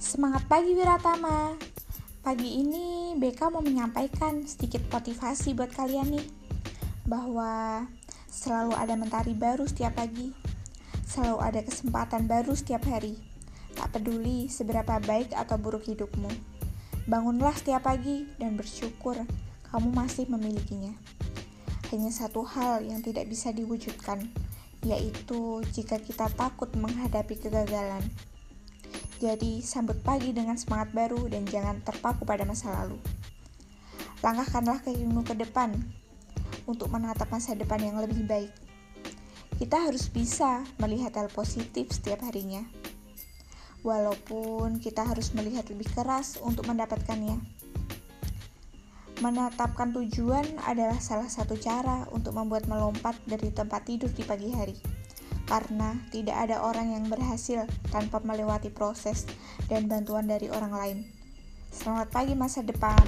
Semangat pagi Wiratama. Pagi ini BK mau menyampaikan sedikit motivasi buat kalian nih. Bahwa selalu ada mentari baru setiap pagi. Selalu ada kesempatan baru setiap hari. Tak peduli seberapa baik atau buruk hidupmu. Bangunlah setiap pagi dan bersyukur kamu masih memilikinya. Hanya satu hal yang tidak bisa diwujudkan, yaitu jika kita takut menghadapi kegagalan. Jadi, sambut pagi dengan semangat baru dan jangan terpaku pada masa lalu. Langkahkanlah kakimu ke depan untuk menatap masa depan yang lebih baik. Kita harus bisa melihat hal positif setiap harinya. Walaupun kita harus melihat lebih keras untuk mendapatkannya. Menetapkan tujuan adalah salah satu cara untuk membuat melompat dari tempat tidur di pagi hari. Karena tidak ada orang yang berhasil tanpa melewati proses dan bantuan dari orang lain. Selamat pagi masa depan.